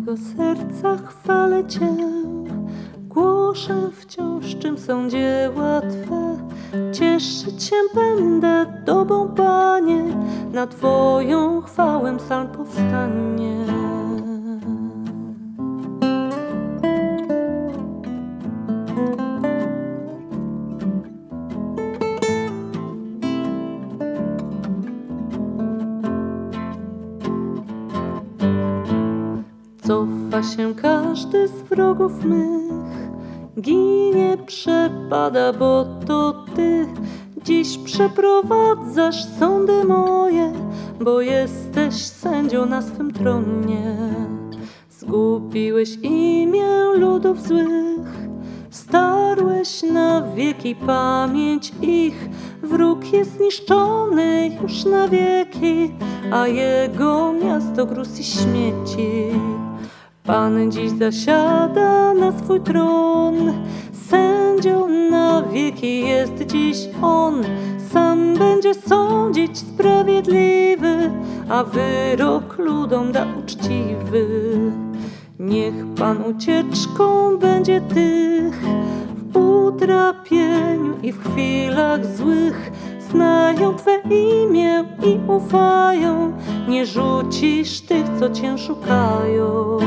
całego serca chwalę Cię. Głoszę wciąż, czym są dzieła Twe. Cieszyć się będę Tobą, Panie, na Twoją chwałę psalm powstanie. Cofa się każdy z wrogów mych, ginie, przepada, bo to Ty dziś przeprowadzasz sądy moje, bo jesteś sędzią na swym tronie. Zgubiłeś imię ludów złych, starłeś na wieki pamięć ich. Wróg jest zniszczony już na wieki, a jego miasto gruz i śmieci. Pan dziś zasiada na swój tron, sędzią na wieki jest dziś On. Sam będzie sądzić sprawiedliwy, a wyrok ludom da uczciwy. Niech Pan ucieczką będzie tych w utrapieniu i w chwilach złych. Znają Twe imię i ufają, nie rzucisz tych, co Cię szukają.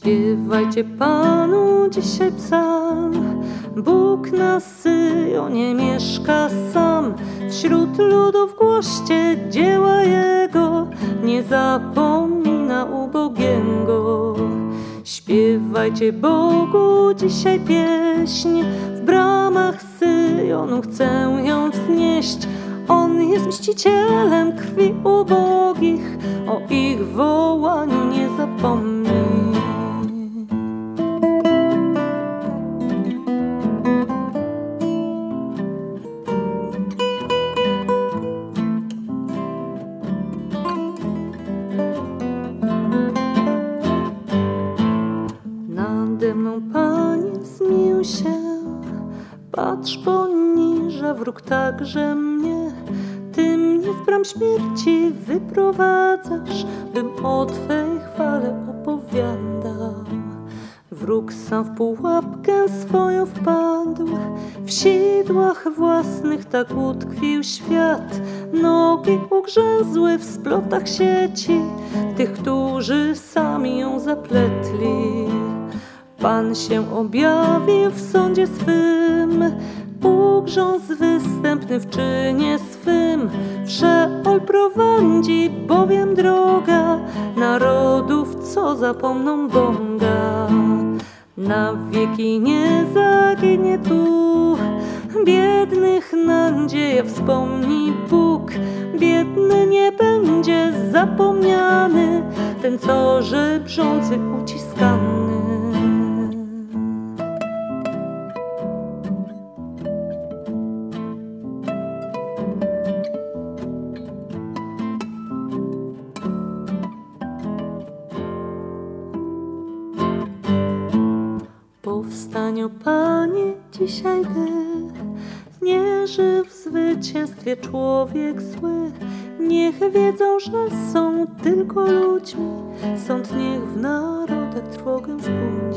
Śpiewajcie Panu dzisiaj psalm. Bóg na Syjonie mieszka sam. Wśród ludów głoście dzieła Jego, nie zapomina ubogiego. Śpiewajcie Bogu dzisiaj pieśń. W bramach Syjonu chcę ją wznieść. On jest mścicielem krwi ubogich, o ich wołaniu nie zapomnij. Mną, Panie, zmił się, patrz poniża wróg także mnie. Ty mnie z bram śmierci wyprowadzasz, bym o Twej chwale opowiadał. Wróg sam w pułapkę swoją wpadł, w sidłach własnych tak utkwił świat. Nogi ugrzęzły w splotach sieci, tych, którzy sami ją zapletli. Pan się objawił w sądzie swym, ugrząz występny w czynie swym. W Szeol prowadzi bowiem droga narodów, co zapomną Boga. Na wieki nie zaginie tu, biednych nadzieja wspomni Bóg. Biedny nie będzie zapomniany, ten co żebrzący uciskany. Powstaniu, Panie, dzisiaj Ty wierzy w zwycięstwie człowiek zły. Niech wiedzą, że są tylko ludźmi, sąd niech w narodach trwogę zbudzi.